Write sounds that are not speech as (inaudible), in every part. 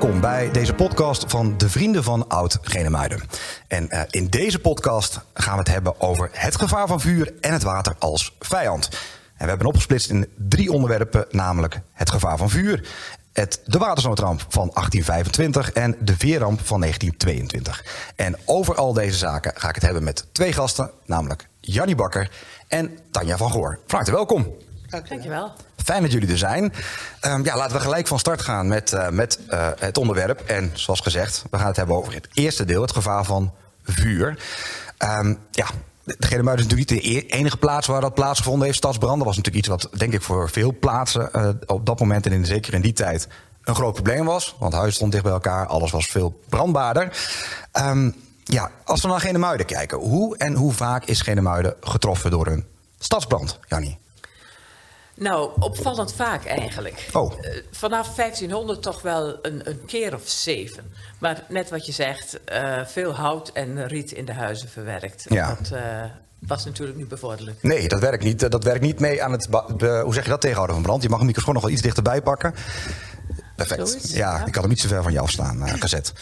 welkom bij deze podcast van de Vrienden van Oud Genemuiden. En uh, in deze podcast gaan we het hebben over het gevaar van vuur en het water als vijand. En we hebben opgesplitst in drie onderwerpen, namelijk het gevaar van vuur, het, de watersnoodramp van 1825 en de veerramp van 1922. En over al deze zaken ga ik het hebben met twee gasten, namelijk Jannie Bakker en Tanja van Goor. Van welkom. Dankjewel. Fijn dat jullie er zijn. Um, ja, laten we gelijk van start gaan met, uh, met uh, het onderwerp. En zoals gezegd, we gaan het hebben over het eerste deel, het gevaar van vuur. Um, ja, de Genemuiden is natuurlijk niet de enige plaats waar dat plaatsgevonden heeft. Stadsbranden was natuurlijk iets wat, denk ik, voor veel plaatsen uh, op dat moment en in, zeker in die tijd een groot probleem was. Want huis stond dicht bij elkaar, alles was veel brandbaarder. Um, ja, als we naar Genemuiden kijken, hoe en hoe vaak is Genemuiden getroffen door een stadsbrand, Jannie? Nou, opvallend vaak eigenlijk. Oh. Uh, vanaf 1500 toch wel een, een, keer of zeven. Maar net wat je zegt, uh, veel hout en riet in de huizen verwerkt. Ja. Dat uh, was natuurlijk niet bevorderlijk. Nee, dat werkt niet, dat werkt niet mee aan het... hoe zeg je dat tegenhouden van brand? Je mag een microfoon nog wel iets dichterbij pakken. Perfect. Zoiets, ja, ja, ik had hem niet zo ver van je afstaan gezet.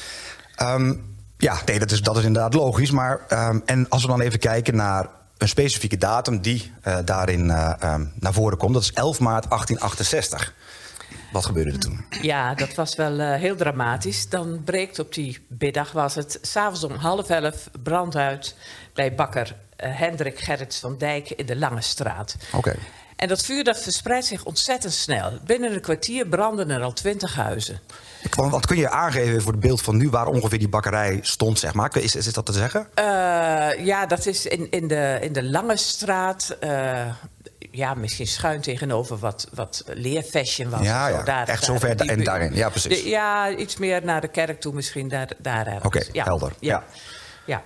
Um, ja, nee, dat is, dat is inderdaad logisch. Maar, um, en als we dan even kijken naar een specifieke datum die uh, daarin uh, um, naar voren komt. Dat is 11 maart 1868. Wat gebeurde er toen? Ja, dat was wel uh, heel dramatisch. Dan breekt op die middag, was het, s'avonds om half elf, brand uit bij bakker Hendrik Gerrits van Dijk in de Lange Straat. Oké. Okay. En dat vuur dat verspreidt zich ontzettend snel. Binnen een kwartier branden er al twintig huizen. Wat kun je aangeven voor het beeld van nu waar ongeveer die bakkerij stond, zeg maar? Is, is dat te zeggen? Uh, ja, dat is in, in, de, in de Lange Straat. Uh, ja, misschien schuin tegenover wat, wat leerfashion was. Ja, ja. Daar, echt daar, zo ver en daarin. Ja, precies. De, ja, iets meer naar de kerk toe misschien, daar, daar Oké, okay, ja. helder. Ja. ja.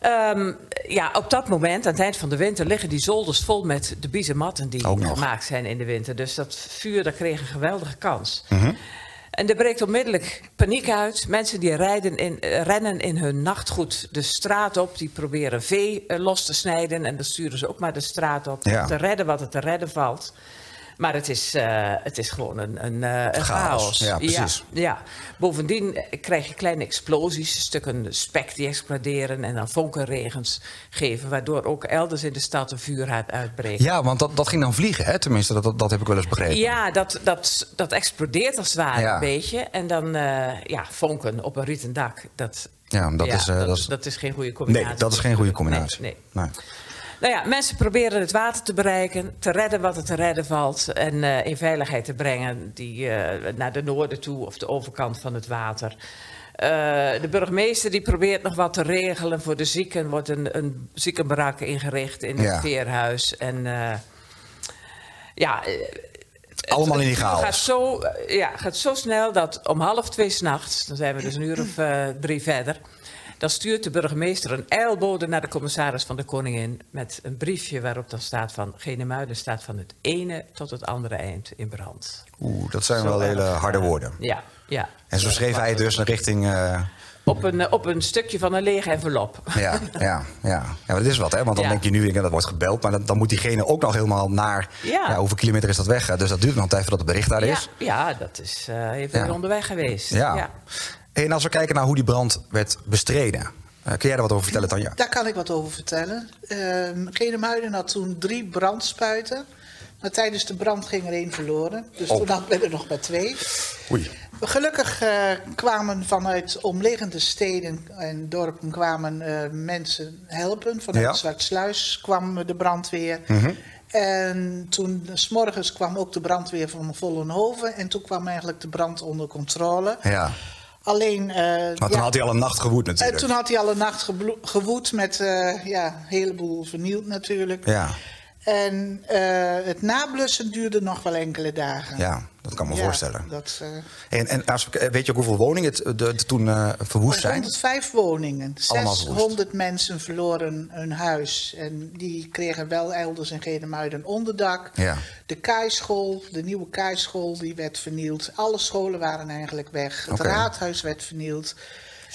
ja. Um, ja, op dat moment, aan het eind van de winter, liggen die zolders vol met de biezematten die gemaakt zijn in de winter. Dus dat vuur, dat kreeg een geweldige kans. Mm -hmm. En er breekt onmiddellijk paniek uit. Mensen die rijden in, uh, rennen in hun nachtgoed de straat op. Die proberen vee uh, los te snijden. En dan sturen ze ook maar de straat op. Ja. Om te redden wat er te redden valt. Maar het is, uh, het is gewoon een, een, een chaos. chaos. Ja, precies. Ja, ja. Bovendien krijg je kleine explosies, stukken spek die exploderen en dan vonkenregens geven, waardoor ook elders in de stad een vuurhaard uitbreekt. Ja, want dat, dat ging dan vliegen, hè? tenminste, dat, dat, dat heb ik wel eens begrepen. Ja, dat, dat, dat explodeert als het ware Ja. een beetje. En dan, uh, ja, vonken op een rieten dak, dat, Ja, dat, ja, is, dat, dat is... dat is geen goede combinatie. Nee, dat is geen goede combinatie. Nee, nee. Nee. Nou ja, mensen proberen het water te bereiken, te redden wat er te redden valt en uh, in veiligheid te brengen die, uh, naar de noorden toe of de overkant van het water. Uh, de burgemeester die probeert nog wat te regelen voor de zieken. wordt een, een ziekenbarak ingericht in het Ja. veerhuis. En eh, ja, eh, Allemaal in die het chaos. Gaat zo, eh, ja, gaat zo snel dat om half twee s'nachts, dan zijn we dus een uur of eh, drie verder. Dan stuurt de burgemeester een eilbode naar de commissaris van de Koningin. met een briefje waarop dan staat van. Genemuiden staat van het ene tot het andere eind in brand. Oeh, dat zijn Zo wel hele harde woorden. Ja, ja. En zo schreef hij dus richting... uh, Op een, eh, op een stukje van een lege envelop. (laughs) ja, ja, ja. ja, dat is wat, hè? Want dan Ja. denk je nu, dat wordt gebeld... maar dan, dan moet diegene ook nog helemaal naar... Ja. Ja, hoeveel kilometer is dat weg? hè? Dus dat duurt nog een tijd voordat het bericht daar is. ja, dat is eh, even onderweg geweest. Ja. En als we kijken naar hoe die brand werd bestreden... Uh, kun jij daar wat over vertellen, Tanja? Daar kan ik wat over vertellen. Uh, Genemuiden had toen drie brandspuiten. Maar tijdens de brand ging er één verloren. Dus Oh. toen hadden we er nog maar twee. Oei. Gelukkig uh, kwamen vanuit omliggende steden en dorpen kwamen uh, mensen helpen. Vanuit Ja. Zwartsluis kwam de brandweer. Mhm. En toen, s morgens kwam ook de brandweer van Vollenhoven. En toen kwam eigenlijk de brand onder controle. Ja, Alleen... eh, maar toen ja, had hij al een nacht gewoed en natuurlijk. toen had hij al een nacht gewoed met eh, ja, een heleboel vernield natuurlijk. Ja, En eh, het nablussen duurde nog wel enkele dagen. ja, dat kan me Ja, voorstellen. Dat, eh, En, en als, we- weet je ook hoeveel woningen het, de, de- toen eh, verwoest zijn? 105 woningen. Allemaal verwoest. 600 mensen verloren hun huis. En die kregen wel elders in Genemuiden een onderdak. Ja. De keischool, de nieuwe keischool, die werd vernield. Alle scholen waren eigenlijk weg. Het raadhuis werd vernield.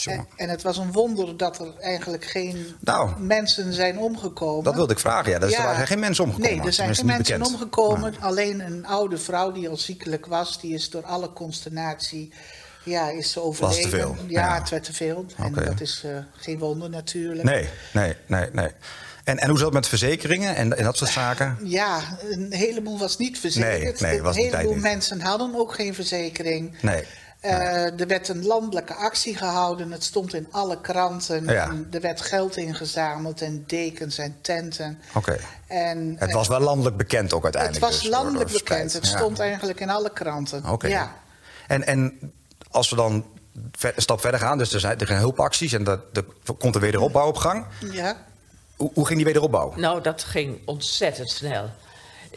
Jongen. En, het was een wonder dat er eigenlijk geen Nou. mensen zijn omgekomen. Dat wilde ik vragen. Ja, dus er zijn geen mensen omgekomen. Nee, er zijn geen mensen bekend. omgekomen. Alleen een oude vrouw die al ziekelijk was, die is door alle consternatie. Ja, is ze overleden. veel, Ja, ja. het werd te veel. En dat is eh, geen wonder natuurlijk. Nee, nee, nee, nee. En, en hoe zat het met verzekeringen en, en dat soort zaken? Ja, een heleboel was niet verzekerd. Nee, nee, was een heleboel mensen hadden ook geen verzekering. Nee. Eh, er werd een landelijke actie gehouden. Het stond in alle kranten. Ja. Er werd geld ingezameld en dekens en tenten. Oké. En, Het eh, was wel landelijk bekend ook het uiteindelijk. was dus, landelijk door bekend. Het Ja. stond eigenlijk in alle kranten. Oké. Ja. En, en als we dan ver- een stap verder gaan, dus er zijn, er zijn hulpacties en dat, er komt er wederopbouw op gang. ja. Hoe, hoe ging die wederopbouw? Nou, dat ging ontzettend snel.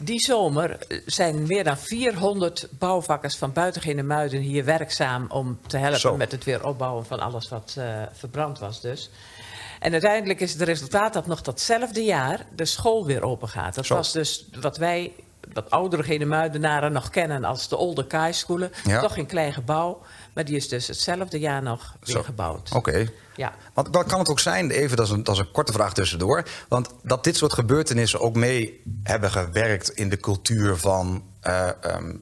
Die zomer eh, zijn meer dan 400 bouwvakkers van buiten Muiden hier werkzaam om te helpen Zo. met het weer opbouwen van alles wat eh, verbrand was dus. En uiteindelijk is het resultaat dat nog datzelfde jaar de school weer open gaat. Dat Zo. was dus wat wij, wat oudere Muidenaren nog kennen als de Olde Kaaischoolen. Ja. Toch een klein gebouw, maar die is dus hetzelfde jaar nog weer Zo. gebouwd. Oké. Ja. Want dan kan het ook zijn, even, dat is, een, dat is een korte vraag tussendoor. Want dat dit soort gebeurtenissen ook mee hebben gewerkt in de cultuur van eh, ehm,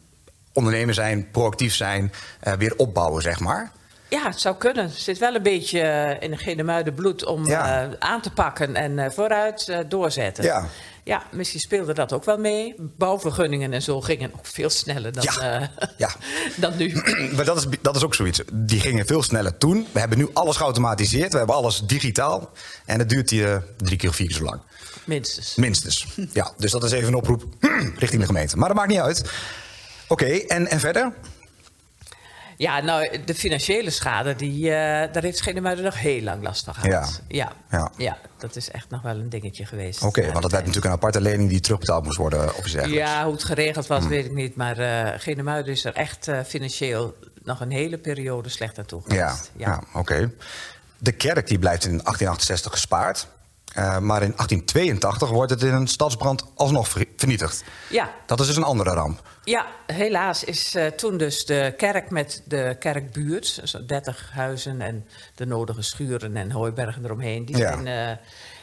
ondernemen zijn, proactief zijn, eh, weer opbouwen, zeg maar. Ja, het zou kunnen. Het zit wel een beetje eh, in de Genemuiden bloed om Ja. eh, aan te pakken en eh, vooruit doorzetten. Ja. Ja, misschien speelde dat ook wel mee. Bouwvergunningen en zo gingen ook veel sneller dan, Ja. Ja. (laughs) dan nu. (clears throat) Maar dat is, dat is ook zoiets. Die gingen veel sneller toen. We hebben nu alles geautomatiseerd. We hebben alles digitaal. En het duurt hier drie keer of vier keer zo lang. Minstens. Minstens. Ja, dus dat is even een oproep (clears throat) richting de gemeente. Maar dat maakt niet uit. Oké, en, en verder? Ja, nou, de financiële schade, die, eh, daar heeft Genemuiden nog heel lang last van gehad. Ja. Ja. Ja. dat is echt nog wel een dingetje geweest. Oké, want dat werd natuurlijk een aparte lening die terugbetaald moest worden of iets. Ja, hoe het geregeld was, weet ik niet. Maar eh Genemuiden is er echt eh, financieel nog een hele periode slecht aan toe Ja, geweest. ja. oké. De kerk die blijft in 1868 gespaard. Eh, maar in 1882 wordt het in een stadsbrand alsnog ver- vernietigd. ja. Dat is dus een andere ramp. Ja, helaas is eh, toen dus de kerk met de kerkbuurt, zo'n 30 huizen en de nodige schuren en hooibergen eromheen, die, Ja. zijn, eh,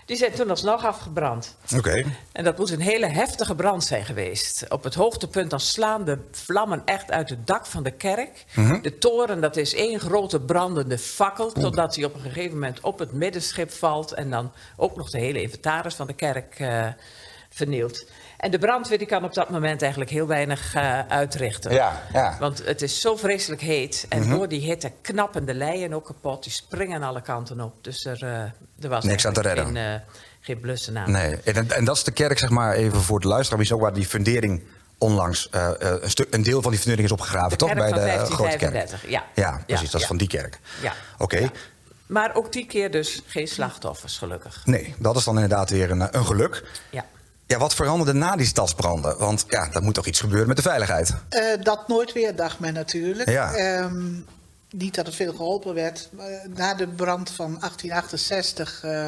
die zijn toen alsnog afgebrand. Oké. En dat moet een hele heftige brand zijn geweest. Op het hoogtepunt dan slaan de vlammen echt uit het dak van de kerk. Mhm. De toren, dat is één grote brandende fakkel... totdat hij op een gegeven moment op het middenschip valt... en dan ook nog de hele inventaris van de kerk eh, vernielt. En de brandweer die kan op dat moment eigenlijk heel weinig eh, uitrichten. Ja, ja. Mhm. Want het is zo vreselijk heet. En door die hitte knappen de leien ook kapot. Die springen alle kanten op. Dus er, eh, er was Niks aan te redden. Geen, eh, geen blussen aan. Nee, en, en dat is de kerk, zeg maar, even voor de luisteraar, is ook waar die fundering onlangs een, stuk, een deel van die fundering is opgegraven, De toch? kerk Bij de grote kerk. 1535, ja. Ja, precies, Ja, dat is ja. van die kerk. Ja. Oké. Maar ook die keer dus geen slachtoffers, gelukkig. Nee, dat is dan inderdaad weer een, een geluk. Ja. Ja, wat veranderde na die stadsbranden? Want ja, er moet toch iets gebeuren met de veiligheid. Eh, dat nooit weer, dacht men natuurlijk. Ja. Ehm, niet dat er veel geholpen werd. maar na de brand van 1868 eh,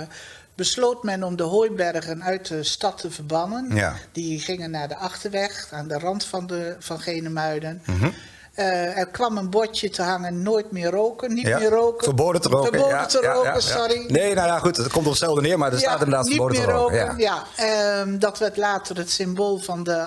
besloot men om de hooibergen uit de stad te verbannen. Ja. Die gingen naar de achterweg, aan de rand van, de, van Genemuiden. Mhm. Eh, er kwam een bordje te hangen, nooit meer roken, niet Ja, meer roken. Verboden te roken. Verboden ja, te roken, ja, sorry. Nee, nou ja, goed, het komt op hetzelfde neer, maar er staat inderdaad niet verboden meer te roken. roken. ja. Ehm, dat werd later het symbool van de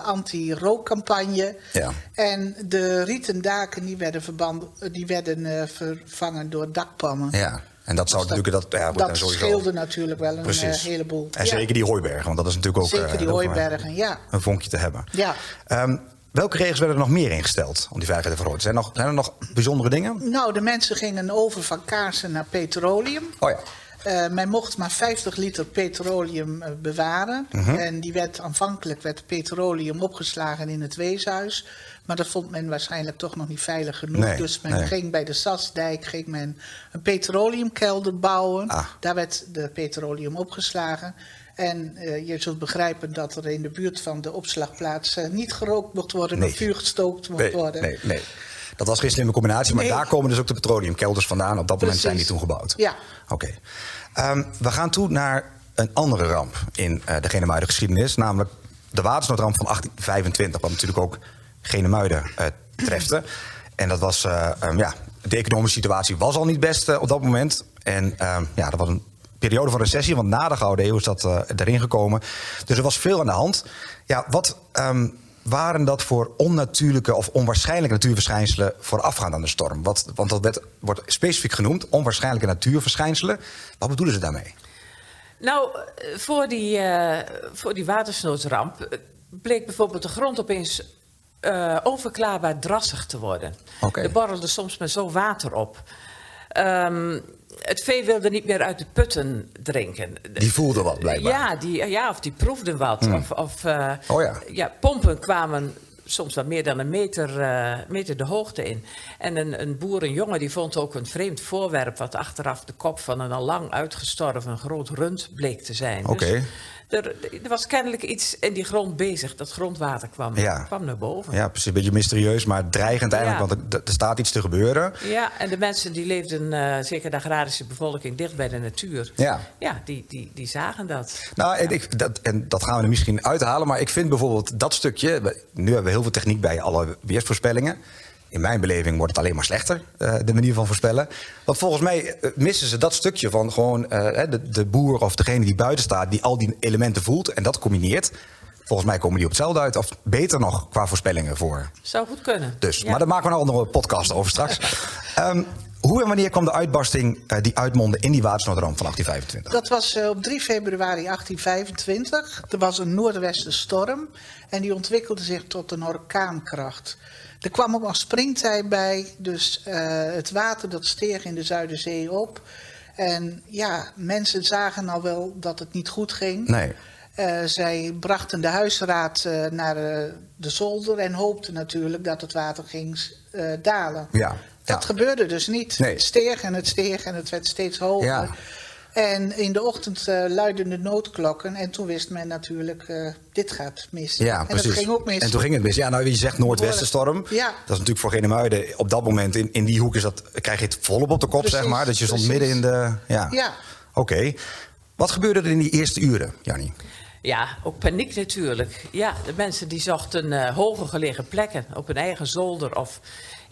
anti-rookcampagne. Ja. En de rieten daken die werden, verband, die werden eh, vervangen door dakpannen. Ja, en dat zou Dus natuurlijk... Dat, ja, dat sowieso. scheelde natuurlijk wel een Precies. eh, heleboel. En Ja, zeker die hooibergen, want dat is natuurlijk ook... zeker eh, die hooibergen, ja. Een vonkje te hebben. ja. Ehm, welke regels werden er nog meer ingesteld om die veiligheid te vergroten? Zijn, er nog, zijn er nog bijzondere dingen? Nou, de mensen gingen over van kaarsen naar petroleum. Oh ja. Eh, men mocht maar 50 liter petroleum eh, bewaren. Mhm. En die werd aanvankelijk werd petroleum opgeslagen in het weeshuis. Maar dat vond men waarschijnlijk toch nog niet veilig genoeg. Nee, dus men nee. ging bij de Sasdijk ging men een petroleumkelder bouwen. Ah. Daar werd de petroleum opgeslagen. En eh, je zult begrijpen dat er in de buurt van de opslagplaats eh, niet gerookt mocht worden, Nee. vuur gestookt mocht Nee, worden. nee, nee. Dat was geen slimme combinatie, maar Nee. daar komen dus ook de petroleumkelders vandaan. Op dat moment zijn die toen gebouwd. Ja. Oké. Ehm, we gaan toe naar een andere ramp in uh, de Genemuiden geschiedenis. Namelijk de watersnoodramp van 1825. Wat natuurlijk ook Genemuiden trefte. (clears throat) En dat was um, ja, de economische situatie was al niet best eh, op dat moment. En ehm, ja, dat was een periode van recessie, want na de Gouden Eeuw is dat eh, erin gekomen. Dus er was veel aan de hand. Ja, wat ehm, waren dat voor onnatuurlijke of onwaarschijnlijke natuurverschijnselen voorafgaand aan de storm? Wat, want dat werd, wordt specifiek genoemd, onwaarschijnlijke natuurverschijnselen. Wat bedoelen ze daarmee? Nou, eh, voor die, uh, voor die watersnoodramp bleek bijvoorbeeld de grond opeens uh, onverklaarbaar drassig te worden. Okay. Er borrelde soms maar zo water op. Um, het vee wilde niet meer uit de putten drinken. Die voelde wat blijkbaar. Ja, die, ja of die proefden wat. Hmm. Of, of uh, oh ja. ja, pompen kwamen soms wel meer dan een meter, uh, meter de hoogte in. En een, een boerenjongen die vond ook een vreemd voorwerp... wat achteraf de kop van een al lang uitgestorven groot rund bleek te zijn. Oké. Okay. Dus er, er, was kennelijk iets in die grond bezig. Dat grondwater kwam, ja. kwam naar boven. Ja, precies. Een beetje mysterieus, maar dreigend eigenlijk. Ja. Want er, er, staat iets te gebeuren. Ja, en de mensen die leefden, uh, zeker de agrarische bevolking, dicht bij de natuur. Ja, ja die, die, die zagen dat. Nou, en, ik, dat, en dat gaan we er misschien uithalen. Maar ik vind bijvoorbeeld dat stukje... Nu hebben we heel veel techniek bij alle weersvoorspellingen. In mijn beleving wordt het alleen maar slechter, uh, de manier van voorspellen. Want volgens mij uh, missen ze dat stukje van gewoon uh, de, de, boer of degene die buiten staat, die al die elementen voelt en dat combineert. Volgens mij komen die op hetzelfde uit, of beter nog qua voorspellingen voor. Zou goed kunnen. Dus, ja. maar daar maken we een andere podcast over straks. um, (laughs) hoe en wanneer kwam de uitbarsting uh, die uitmondde in die watersnoodramp van 1825? Dat was uh, op 3 februari 1825. Er was een noordwestenstorm en die ontwikkelde zich tot een orkaankracht. Er kwam ook nog springtij bij, dus uh, het water dat steeg in de Zuiderzee op. En ja, mensen zagen al wel dat het niet goed ging. Nee. Uh, zij brachten de huisraad uh, naar de zolder en hoopten natuurlijk dat het water ging dalen. Ja. Dat ja. gebeurde dus niet. Nee. Het steeg en het steeg en het werd steeds hoger. Ja. En in de ochtend uh, luidden de noodklokken. En toen wist men natuurlijk, uh, dit gaat mis. Ja, en precies. dat ging ook mis. En toen ging het mis. Ja, nou, je zegt noordwestenstorm. Ja. Dat is natuurlijk voor Genemuiden op dat moment, in, in die hoek, is dat, krijg je het volop op de kop, Precies, zeg maar. Dus je stond precies. midden in de... Ja. Ja. Oké. Okay. Wat gebeurde er in die eerste uren, Jannie? Ja, ook paniek natuurlijk. Ja, de mensen die zochten uh, hoger gelegen plekken op hun eigen zolder of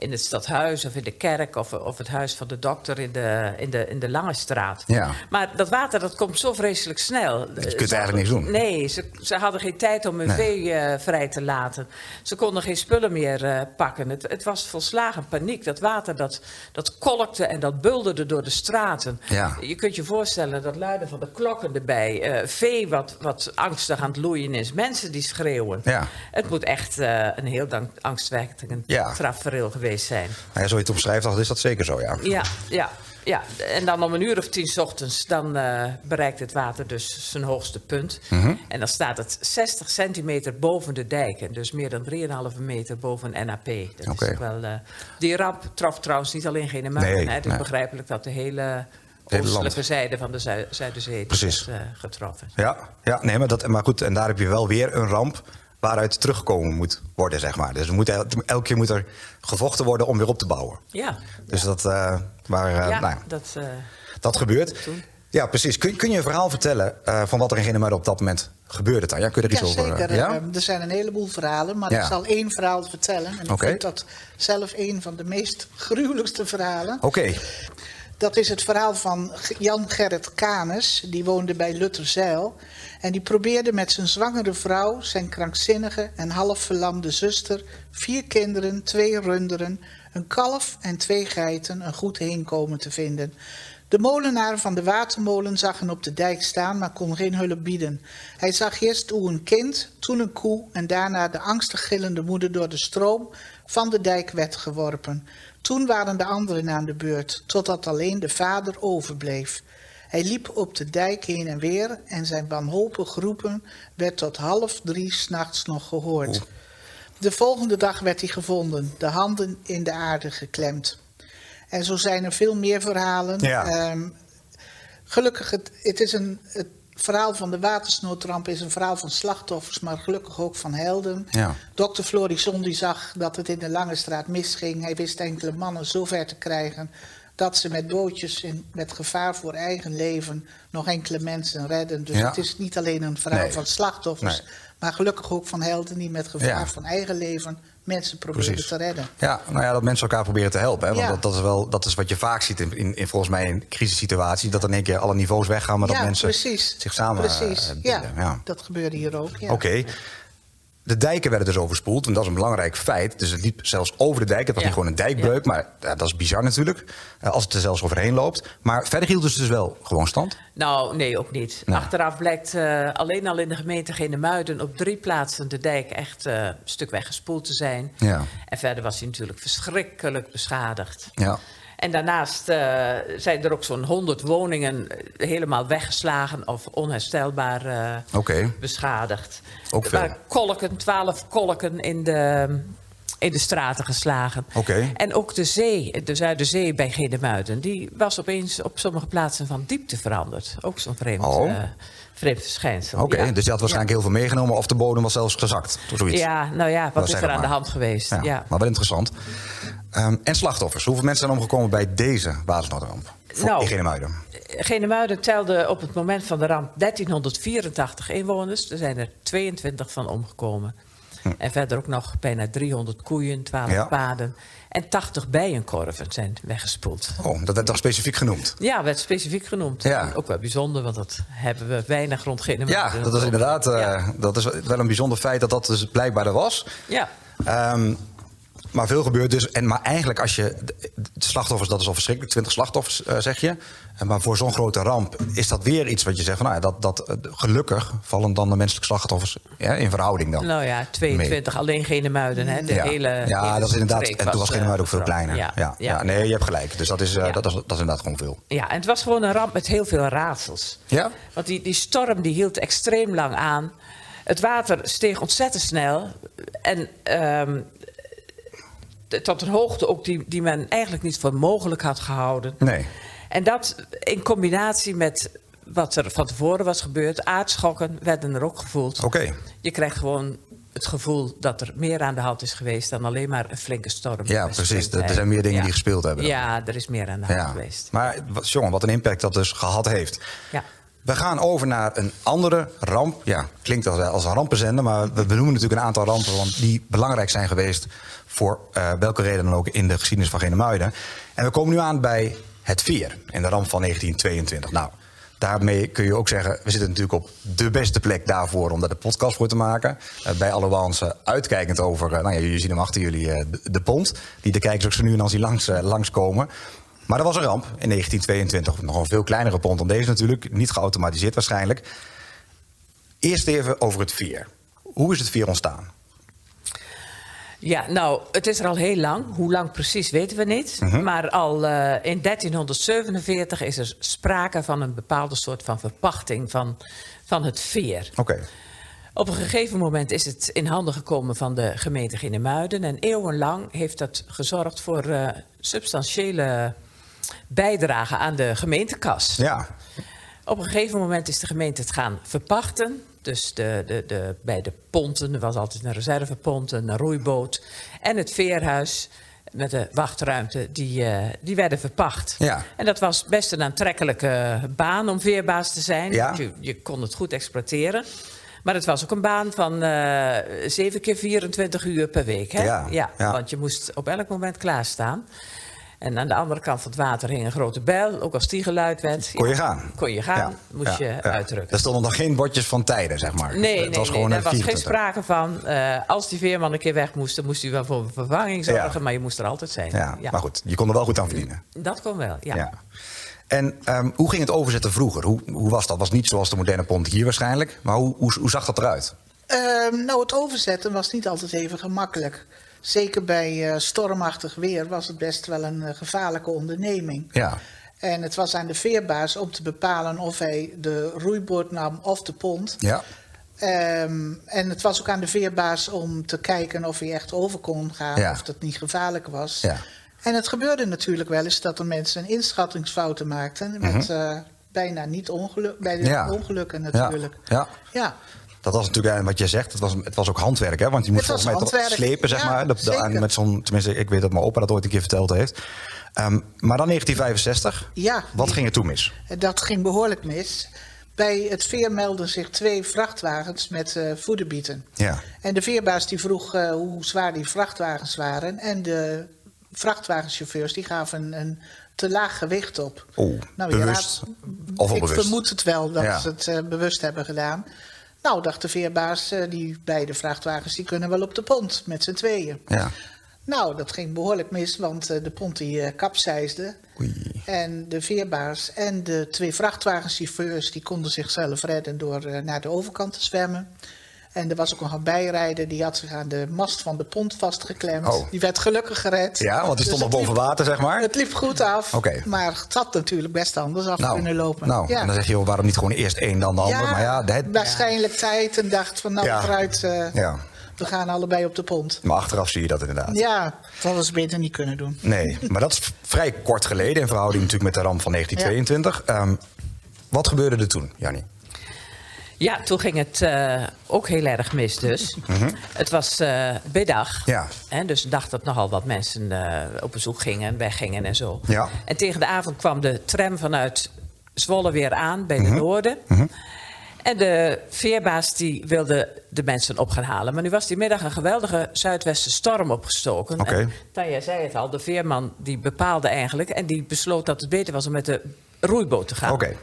in het stadhuis of in de kerk of, of het huis van de dokter in de, in de, in de Lange Straat. Ja. Maar dat water dat komt zo vreselijk snel. Je kunt eigenlijk niks doen. Nee, ze, ze hadden geen tijd om hun Nee. vee uh, vrij te laten. Ze konden geen spullen meer uh, pakken. Het, het was volslagen paniek. Dat water dat, dat kolkte en dat bulderde door de straten. Ja. Je kunt je voorstellen dat luiden van de klokken erbij. Uh, vee wat, wat angstig aan het loeien is. Mensen die schreeuwen. Ja. Het moet echt een heel angstwekkend Ja. tafereel geweest zijn. Nou ja, zo je het omschrijft, dan is dat zeker zo, ja. Ja, ja, ja. En dan om een uur of tien 's ochtends, dan uh, bereikt het water dus zijn hoogste punt. Mhm. Mm -hmm. En dan staat het 60 centimeter boven de dijken. Dus meer dan 3,5 meter boven NAP. Dat okay. is wel... Uh, die ramp trof trouwens niet alleen Genemuiden. Nee, hè. Het is nee. begrijpelijk dat de hele... oostelijke zijde van de Zu Zuiderzee Precies. werd uh, getroffen. Ja, ja nee, maar, dat, maar goed, en daar heb je wel weer een ramp waaruit teruggekomen moet worden, zeg maar. Dus er moet, el- elke keer moet er gevochten worden om weer op te bouwen. Ja, Dus dat, eh waar, eh, ja, nou ja, dat... uh, dat gebeurt. toen. Ja, precies. Kun, kun je een verhaal vertellen eh, van wat er in Genemuiden op dat moment gebeurde? Dan? Ja, kun je er Ja, iets over? eh, zeker. ja? Uh, er zijn een heleboel verhalen, maar Ja. ik zal één verhaal vertellen. En ik vind dat zelf een van de meest gruwelijkste verhalen. Oké, Dat is het verhaal van Jan Gerrit Canes. Die woonde bij Lutterzeil. En die probeerde met zijn zwangere vrouw, zijn krankzinnige en half verlamde zuster, vier kinderen, twee runderen, een kalf en twee geiten een goed heenkomen te vinden. De molenaar van de watermolen zag hen op de dijk staan, maar kon geen hulp bieden. Hij zag eerst hoe een kind, toen een koe en daarna de angstig gillende moeder door de stroom van de dijk werd geworpen. Toen waren de anderen aan de beurt, totdat alleen de vader overbleef. Hij liep op de dijk heen en weer en zijn wanhopig roepen werd tot half drie s'nachts nog gehoord. De volgende dag werd hij gevonden, de handen in de aarde geklemd. En zo zijn er veel meer verhalen. Ja. Ehm, gelukkig, het, het is een, het verhaal van de watersnoodramp is een verhaal van slachtoffers, maar gelukkig ook van helden. Ja. Dokter Florison die zag dat het in de Lange Straat misging. Hij wist enkele mannen zo ver te krijgen dat ze met bootjes in, met gevaar voor eigen leven nog enkele mensen redden. Dus Ja. het is niet alleen een verhaal Nee. van slachtoffers, Nee. maar gelukkig ook van helden die met gevaar Ja. van eigen leven mensen proberen Precies. te redden. Ja, nou ja, dat mensen elkaar proberen te helpen. Hè? Want Ja. dat, dat, is wel, dat is wat je vaak ziet in, in, in volgens mij in crisissituaties. Dat in één keer alle niveaus weggaan, maar dat mensen precies. zich samen eh, Precies, binden. ja, ja. dat gebeurde hier ook. Ja. Oké. De dijken werden dus overspoeld, en dat is een belangrijk feit. Dus het liep zelfs over de dijk. Het was Ja. niet gewoon een dijkbreuk, maar ja, dat is bizar natuurlijk. eh, Als het er zelfs overheen loopt. Maar verder hield het dus wel gewoon stand. Nou, nee, ook niet. Nee. Achteraf blijkt eh, alleen al in de gemeente Genemuiden op drie plaatsen de dijk echt eh, een stuk weggespoeld te zijn. Ja. En verder was hij natuurlijk verschrikkelijk beschadigd. Ja. En daarnaast eh, zijn er ook zo'n 100 woningen eh, helemaal weggeslagen of onherstelbaar eh, beschadigd. Ook veel. kolken, 12 kolken in de, in de straten geslagen. Oké. En ook de zee, de Zuiderzee bij Genemuiden, die was opeens op sommige plaatsen van diepte veranderd. Ook zo'n vreemd, Oh. vreemd verschijnsel. Oké, ja. dus je had waarschijnlijk heel veel meegenomen... of de bodem was zelfs gezakt, of zoiets. Ja, nou ja, Dat wat is er aan de hand geweest? Ja, Ja. Maar wel interessant. Ehm, en slachtoffers. Hoeveel mensen zijn omgekomen bij deze watersnoodramp? Nou, in Genemuiden? Genemuiden telde op het moment van de ramp 1384 inwoners. Er zijn er 22 van omgekomen. En verder ook nog bijna 300 koeien, 12 Hm. Ja. paarden en 80 bijenkorven zijn weggespoeld. Oh, dat werd toch specifiek genoemd? Ja, werd specifiek genoemd. Ja. Ook wel bijzonder, want dat hebben we weinig rond Genemuiden. Ja, dat is inderdaad eh, Ja. dat is wel een bijzonder feit dat dat dus blijkbaar er was. Ja. Ehm, maar veel gebeurt dus. En, maar eigenlijk als je... De, slachtoffers, dat is al verschrikkelijk. 20 slachtoffers, eh, zeg je. En maar voor zo'n grote ramp is dat weer iets wat je zegt... Van, nou ja, dat, dat, eh, gelukkig vallen dan de menselijke slachtoffers ja, in verhouding dan. Nou ja, 22, alleen Genemuiden. Hè. De ja, hele, ja hele dat is inderdaad. En toen was eh, geen ook veel kleiner. Ja, ja, ja. nee, je hebt gelijk. Dus dat is, eh, dat, is, dat is inderdaad gewoon veel. Ja, en het was gewoon een ramp met heel veel raadsels. Ja? Want die, die storm die hield extreem lang aan. Het water steeg ontzettend snel. En ehm, tot een hoogte ook die, die men eigenlijk niet voor mogelijk had gehouden. Nee. En dat in combinatie met wat er van tevoren was gebeurd, aardschokken werden er ook gevoeld. Oké. Je krijgt gewoon het gevoel dat er meer aan de hand is geweest dan alleen maar een flinke storm. Ja, precies. Er zijn meer dingen Ja. die gespeeld hebben dan. Ja, er is meer aan de hand Ja. geweest. Maar jongen, wat een impact dat dus gehad heeft. Ja. We gaan over naar een andere ramp. Ja, klinkt als, als een rampenzender, maar we benoemen natuurlijk een aantal rampen want die belangrijk zijn geweest voor eh, welke reden dan ook in de geschiedenis van Genemuiden. En we komen nu aan bij het veer in de ramp van 1922. Nou, daarmee kun je ook zeggen, we zitten natuurlijk op de beste plek daarvoor om daar de podcast voor te maken. Eh, bij Allouance uitkijkend over, eh, nou ja, jullie zien hem achter jullie, de, de pont. Die de kijkers ook zo nu en dan zien langs, langskomen. Maar er was een ramp in 1922. Nog een veel kleinere pont dan deze natuurlijk. Niet geautomatiseerd waarschijnlijk. Eerst even over het veer. Hoe is het veer ontstaan? Ja, nou, het is er al heel lang. Hoe lang precies weten we niet. Mhm. Maar al eh, in 1347 is er sprake van een bepaalde soort van verpachting van, van het veer. Oké. Op een gegeven moment is het in handen gekomen van de gemeente Genemuiden. En eeuwenlang heeft dat gezorgd voor eh, substantiële bijdrage aan de gemeentekas. Ja. Op een gegeven moment is de gemeente het gaan verpachten. Dus de, de, de, bij de ponten, er was altijd een reservepont, een roeiboot. En het veerhuis met de wachtruimte, die, eh, die werden verpacht. Ja. En dat was best een aantrekkelijke baan om veerbaas te zijn. Ja. Je, je kon het goed exploiteren. Maar het was ook een baan van eh 7 keer 24 uur per week. Hè? Ja, ja. Want je moest op elk moment klaarstaan. En aan de andere kant van het water hing een grote bijl. Ook als die geluid werd. Kon je ja, gaan? Kon je gaan, Ja, moest ja, je ja. uitdrukken. Er stonden nog geen bordjes van tijden, zeg maar. Nee, het nee, was nee, gewoon daar een was geen 24. sprake van. Eh, als die veerman een keer weg moest, dan moest hij wel voor een vervanging zorgen. Ja. Maar je moest er altijd zijn. Ja, maar goed, je kon er wel goed aan verdienen. Dat kon wel, ja. Ja. En ehm, hoe ging het overzetten vroeger? Hoe, hoe was dat? was niet zoals de moderne pont hier waarschijnlijk. Maar hoe, hoe, hoe zag dat eruit? Ehm, nou, het overzetten was niet altijd even gemakkelijk. Zeker bij eh, stormachtig weer was het best wel een eh, gevaarlijke onderneming. Ja. En het was aan de veerbaas om te bepalen of hij de roeiboot nam of de pont. Ja. Ehm, en het was ook aan de veerbaas om te kijken of hij echt over kon gaan, Ja. of dat niet gevaarlijk was. Ja. En het gebeurde natuurlijk wel eens dat er mensen inschattingsfouten maakten. Met eh, bijna niet ongeluk, bij de Mhm. Ja. ongelukken natuurlijk. Ja. Ja. Dat was natuurlijk eigenlijk wat je zegt. Het was, het was ook handwerk, hè? Want je was volgens mij toch handwerk, slepen, zeg ja, maar. Dat, met zo'n, tenminste, ik weet dat mijn opa dat ooit een keer verteld heeft. Ehm, maar dan 1965. Ja, Wat ging er toen mis? Dat ging behoorlijk mis. Bij het veer meldden zich twee vrachtwagens met eh voederbieten. Ja. En de veerbaas die vroeg eh, hoe zwaar die vrachtwagens waren. En de vrachtwagenchauffeurs die gaven een, een te laag gewicht op. Oeh, Nou, bewust of Ik vermoed het wel dat Ja. ze het eh, bewust hebben gedaan. Nou, dacht de veerbaas, eh, die beide vrachtwagens die kunnen wel op de pont met z'n tweeën. Ja. Nou, dat ging behoorlijk mis, want eh, de pont die eh, kapseisde. Oei. En de veerbaas en de twee vrachtwagenchauffeurs die konden zichzelf redden door naar de overkant te zwemmen. En er was ook nog een bijrijder die had zich aan de mast van de pont vastgeklemd. Oh. Die werd gelukkig gered. Ja, want die stond Dus nog het boven water, zeg maar. Het liep goed af, maar het had natuurlijk best anders af Nou, kunnen lopen. nou ja. en dan zeg je, waarom niet gewoon eerst één dan de ander? maar ja, het, waarschijnlijk tijd en dacht van nou Ja. vooruit, eh, ja, we gaan allebei op de pont. maar achteraf zie je dat inderdaad. Ja, dat hadden ze beter niet kunnen doen. Nee, maar dat is vrij kort geleden in verhouding natuurlijk met de ramp van 1922. Ehm, wat gebeurde er toen, Jannie? Ja, toen ging het eh, ook heel erg mis dus. Het was eh middag. Mhm. Ja. Hè, dus een dag dat nogal wat mensen eh, op bezoek gingen, weggingen en zo. Ja. En tegen de avond kwam de tram vanuit Zwolle weer aan bij de Mhm. Noorden. En de veerbaas die wilde de mensen op gaan halen. Maar nu was die middag een geweldige zuidwestenstorm opgestoken. Oké. En Tanja zei het al, de veerman die bepaalde eigenlijk... en die besloot dat het beter was om met de roeiboot te gaan. Oké,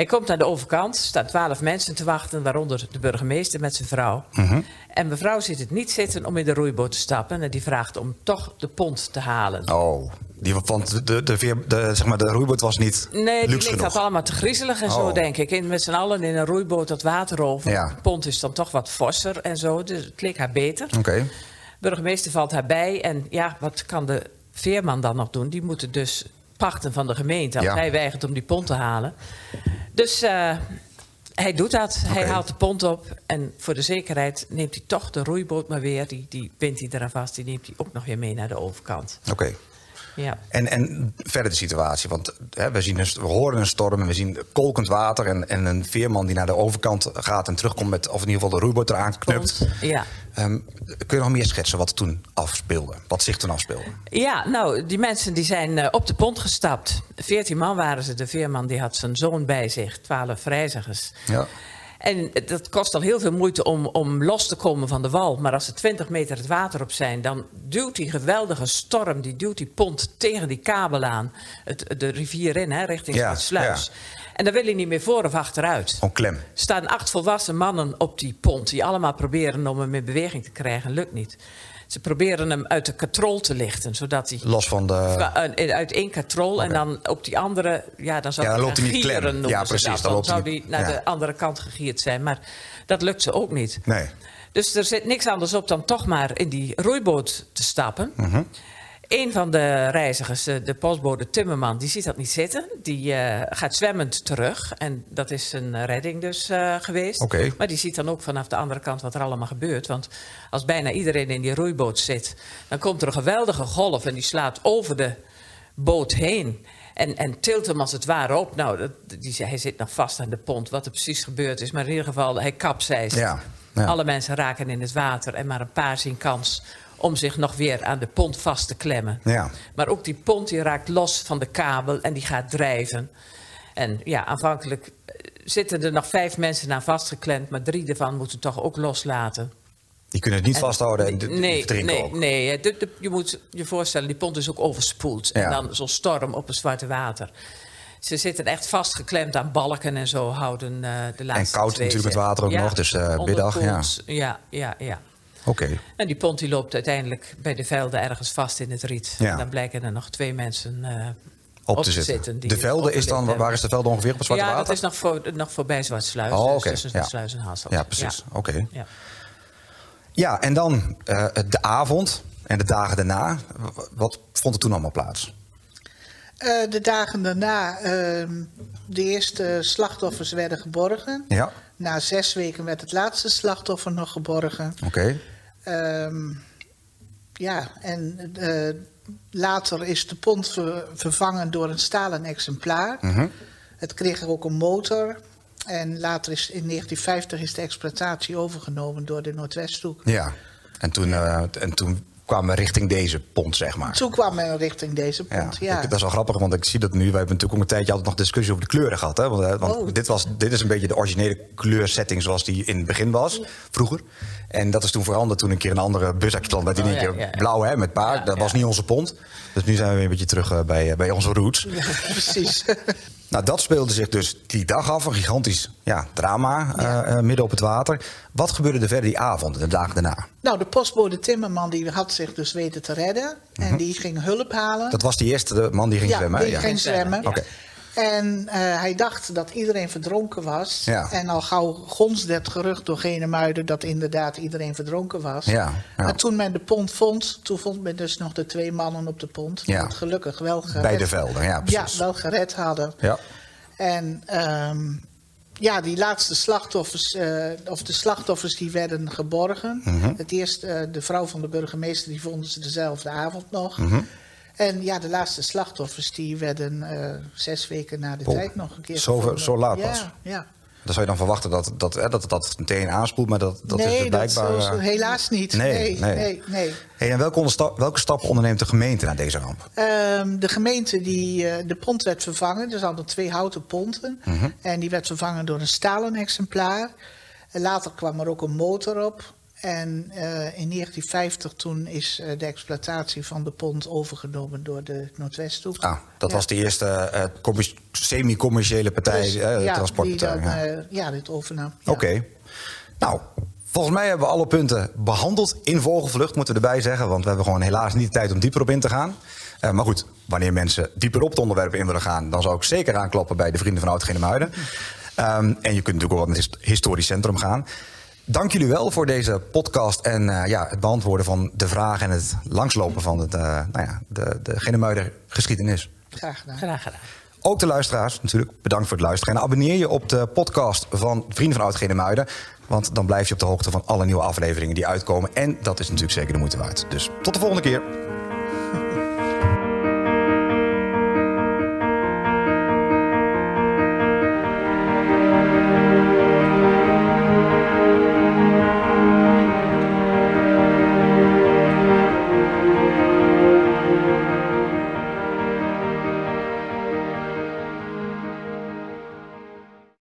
Hij komt naar de overkant, er staan twaalf mensen te wachten, waaronder de burgemeester met zijn vrouw. Mhm. En mevrouw ziet het niet zitten om in de roeiboot te stappen en die vraagt om toch de pont te halen. oh. Die, want de, de, veer, de, zeg maar, de roeiboot was niet Nee, die genoeg. dat allemaal te griezelig en zo, Oh. denk ik. En met z'n allen in een roeiboot dat water over. Ja. De pont is dan toch wat forser en zo, dus het leek haar beter. Oké, burgemeester valt haar bij. En ja, wat kan de veerman dan nog doen? Die moeten dus pachten van de gemeente. Als Ja. hij weigert om die pont te halen. Dus eh, hij doet dat. Hij haalt de pont op. En voor de zekerheid neemt hij toch de roeiboot maar weer. Die, die bindt hij eraan vast. Die neemt hij ook nog weer mee naar de overkant. oké. Ja. En, en verder de situatie, want hè, we, zien een, we horen een storm en we zien kolkend water... En, en een veerman die naar de overkant gaat en terugkomt met... of in ieder geval de roeiboot eraan knupt. Ja. Ehm, kun je nog meer schetsen wat toen afspeelde? Wat zich toen afspeelde? Ja, nou, die mensen die zijn eh, op de pont gestapt. Veertien man waren ze. De veerman die had zijn zoon bij zich. Twaalf reizigers. Ja. En dat kost al heel veel moeite om, om los te komen van de wal. Maar als er 20 meter het water op zijn, dan duwt die geweldige storm, die duwt die pont tegen die kabel aan. Het, de rivier in, hè, richting Ja, het sluis. En dan wil hij niet meer voor of achteruit. Gewoon klem. Er staan acht volwassen mannen op die pont, die allemaal proberen om hem in beweging te krijgen. Lukt niet. Ze proberen hem uit de katrol te lichten, zodat hij Los van de... uh, uit één katrol en dan op die andere, ja, dan zou Ja, dan hij loopt hij niet klem. Ja, precies, dan Dan hij zou die naar ja. de andere kant gegierd zijn, maar dat lukt ze ook niet. Nee. Dus er zit niks anders op dan toch maar in die roeiboot te stappen. Mhm. Een van de reizigers, de postbode Timmerman, die ziet dat niet zitten. Die eh, gaat zwemmend terug. En dat is een redding dus eh, geweest. Maar die ziet dan ook vanaf de andere kant wat er allemaal gebeurt. Want als bijna iedereen in die roeiboot zit... dan komt er een geweldige golf en die slaat over de boot heen. En, en tilt hem als het ware op. Nou, dat, die, hij zit nog vast aan de pont, wat er precies gebeurd is. Maar in ieder geval, hij kapseist. Ja, ja. Alle mensen raken in het water en maar een paar zien kans om zich nog weer aan de pont vast te klemmen. Ja. Maar ook die pont die raakt los van de kabel en die gaat drijven. En ja, aanvankelijk eh, zitten er nog vijf mensen aan vastgeklemd, maar drie ervan moeten toch ook loslaten. Die kunnen het niet En vasthouden en nee, drinken nee, ook. nee. hè, de- de- je moet je voorstellen, die pont is ook overspoeld. Ja. En dan zo'n storm op het zwarte water. Ze zitten echt vastgeklemd aan balken en zo houden eh, de laatste koud twee natuurlijk met zich. water ook nog, dus, eh, middag, ja. Ja, ja, ja. Oké. En die pont die loopt uiteindelijk bij de velden ergens vast in het riet. Ja. En dan blijken er nog twee mensen eh, Op, te zitten. die de het velden is dan, waar is de velden ongeveer op het Zwarte ja, Water? dat is nog, voor, nog voorbij Zwartsluis. Oh, dus oké, tussen ja. Sluis en Hasselt. Ja, precies. Oké. Ja. Ja, en dan eh, de avond en de dagen daarna. Wat vond er toen allemaal plaats? Eh, de dagen daarna, ehm, de eerste slachtoffers werden geborgen. Ja, Na zes weken werd het laatste slachtoffer nog geborgen. oké. Ehm, ja, en eh, later is de pont ver- vervangen door een stalen exemplaar. Mhm. Het kreeg ook een motor. En later is in 1950 is de exploitatie overgenomen door de Noordwesthoek. Ja, en toen, eh, en toen kwamen we richting deze pont, zeg maar. Toen kwam men richting deze pont, ja. ik- dat is wel grappig, want ik zie dat nu. We hebben natuurlijk ook een tijdje altijd nog discussie over de kleuren gehad. Hè? Want, eh, want Oh. dit, was, dit is een beetje de originele kleursetting zoals die in het begin was, vroeger. En dat is toen veranderd toen een keer een andere bus stond. Met in Oh, één ja, keer ja, blauw hè, met paard. Dat was niet onze pont. Dus nu zijn we weer een beetje terug eh, bij, eh, bij onze roots. Precies. (laughs) Nou, dat speelde zich dus die dag af. Een gigantisch ja, drama eh, eh, midden op het water. Wat gebeurde er verder die avond en de dagen daarna? nou, de postbode Timmerman die had zich dus weten te redden. En die ging hulp halen. Mhm. Dat was die eerste de man die ging ja, zwemmen. die Ja. ging zwemmen. Oké. En eh, hij dacht dat iedereen verdronken was. Ja. En al gauw gonsde het gerucht door Genemuiden dat inderdaad iedereen verdronken was. Ja, ja. Maar toen men de pont vond, toen vond men dus nog de twee mannen op de pont. Die Ja. het gelukkig wel gered Bij de velden, ja, Ja, precies. wel gered hadden. Ja. En ehm, ja, die laatste slachtoffers, eh, of de slachtoffers die werden geborgen. Mhm. Het eerst eh, de vrouw van de burgemeester, die vonden ze dezelfde avond nog. Mhm. En ja, de laatste slachtoffers die werden eh, zes weken na de Oh, tijd nog een keer zo gevonden. zo laat ja, pas? Ja. Dan zou je dan verwachten dat dat, hè, dat, dat meteen aanspoelt, maar dat, dat is nee, dus blijkbaar... dat eh, helaas niet. nee, Nee, nee. nee, nee. Hey, en welke, welke stappen onderneemt de gemeente na deze ramp? Ehm, de gemeente, die, eh, de pont werd vervangen. Er hadden twee houten ponten. Mhm. En die werd vervangen door een stalen exemplaar. En later kwam er ook een motor op. En eh, in 1950 toen is eh, de exploitatie van de pont overgenomen door de Noordwesthoek. Ah, dat Ja. was de eerste eh, commer- semi-commerciële partij, Dus, ja, transportpartij. Die dan, ja. ja, dit overnam. Ja. Oké. Nou, volgens mij hebben we alle punten behandeld. In vogelvlucht moeten we erbij zeggen, want we hebben gewoon helaas niet de tijd om dieper op in te gaan. Maar goed, wanneer mensen dieper op het onderwerp in willen gaan, dan zou ik zeker aankloppen bij de Vrienden van Oud-Genemuiden. Ehm en je kunt natuurlijk ook wel naar het his- historisch centrum gaan. Dank jullie wel voor deze podcast en eh, ja, het beantwoorden van de vragen en het langslopen van het, eh, nou ja, de, de Genemuider geschiedenis. Graag gedaan. Graag gedaan. Ook de luisteraars natuurlijk, bedankt voor het luisteren. En abonneer je op de podcast van Vrienden van Oud-Genemuiden. Want dan blijf je op de hoogte van alle nieuwe afleveringen die uitkomen. En dat is natuurlijk zeker de moeite waard. Dus tot de volgende keer.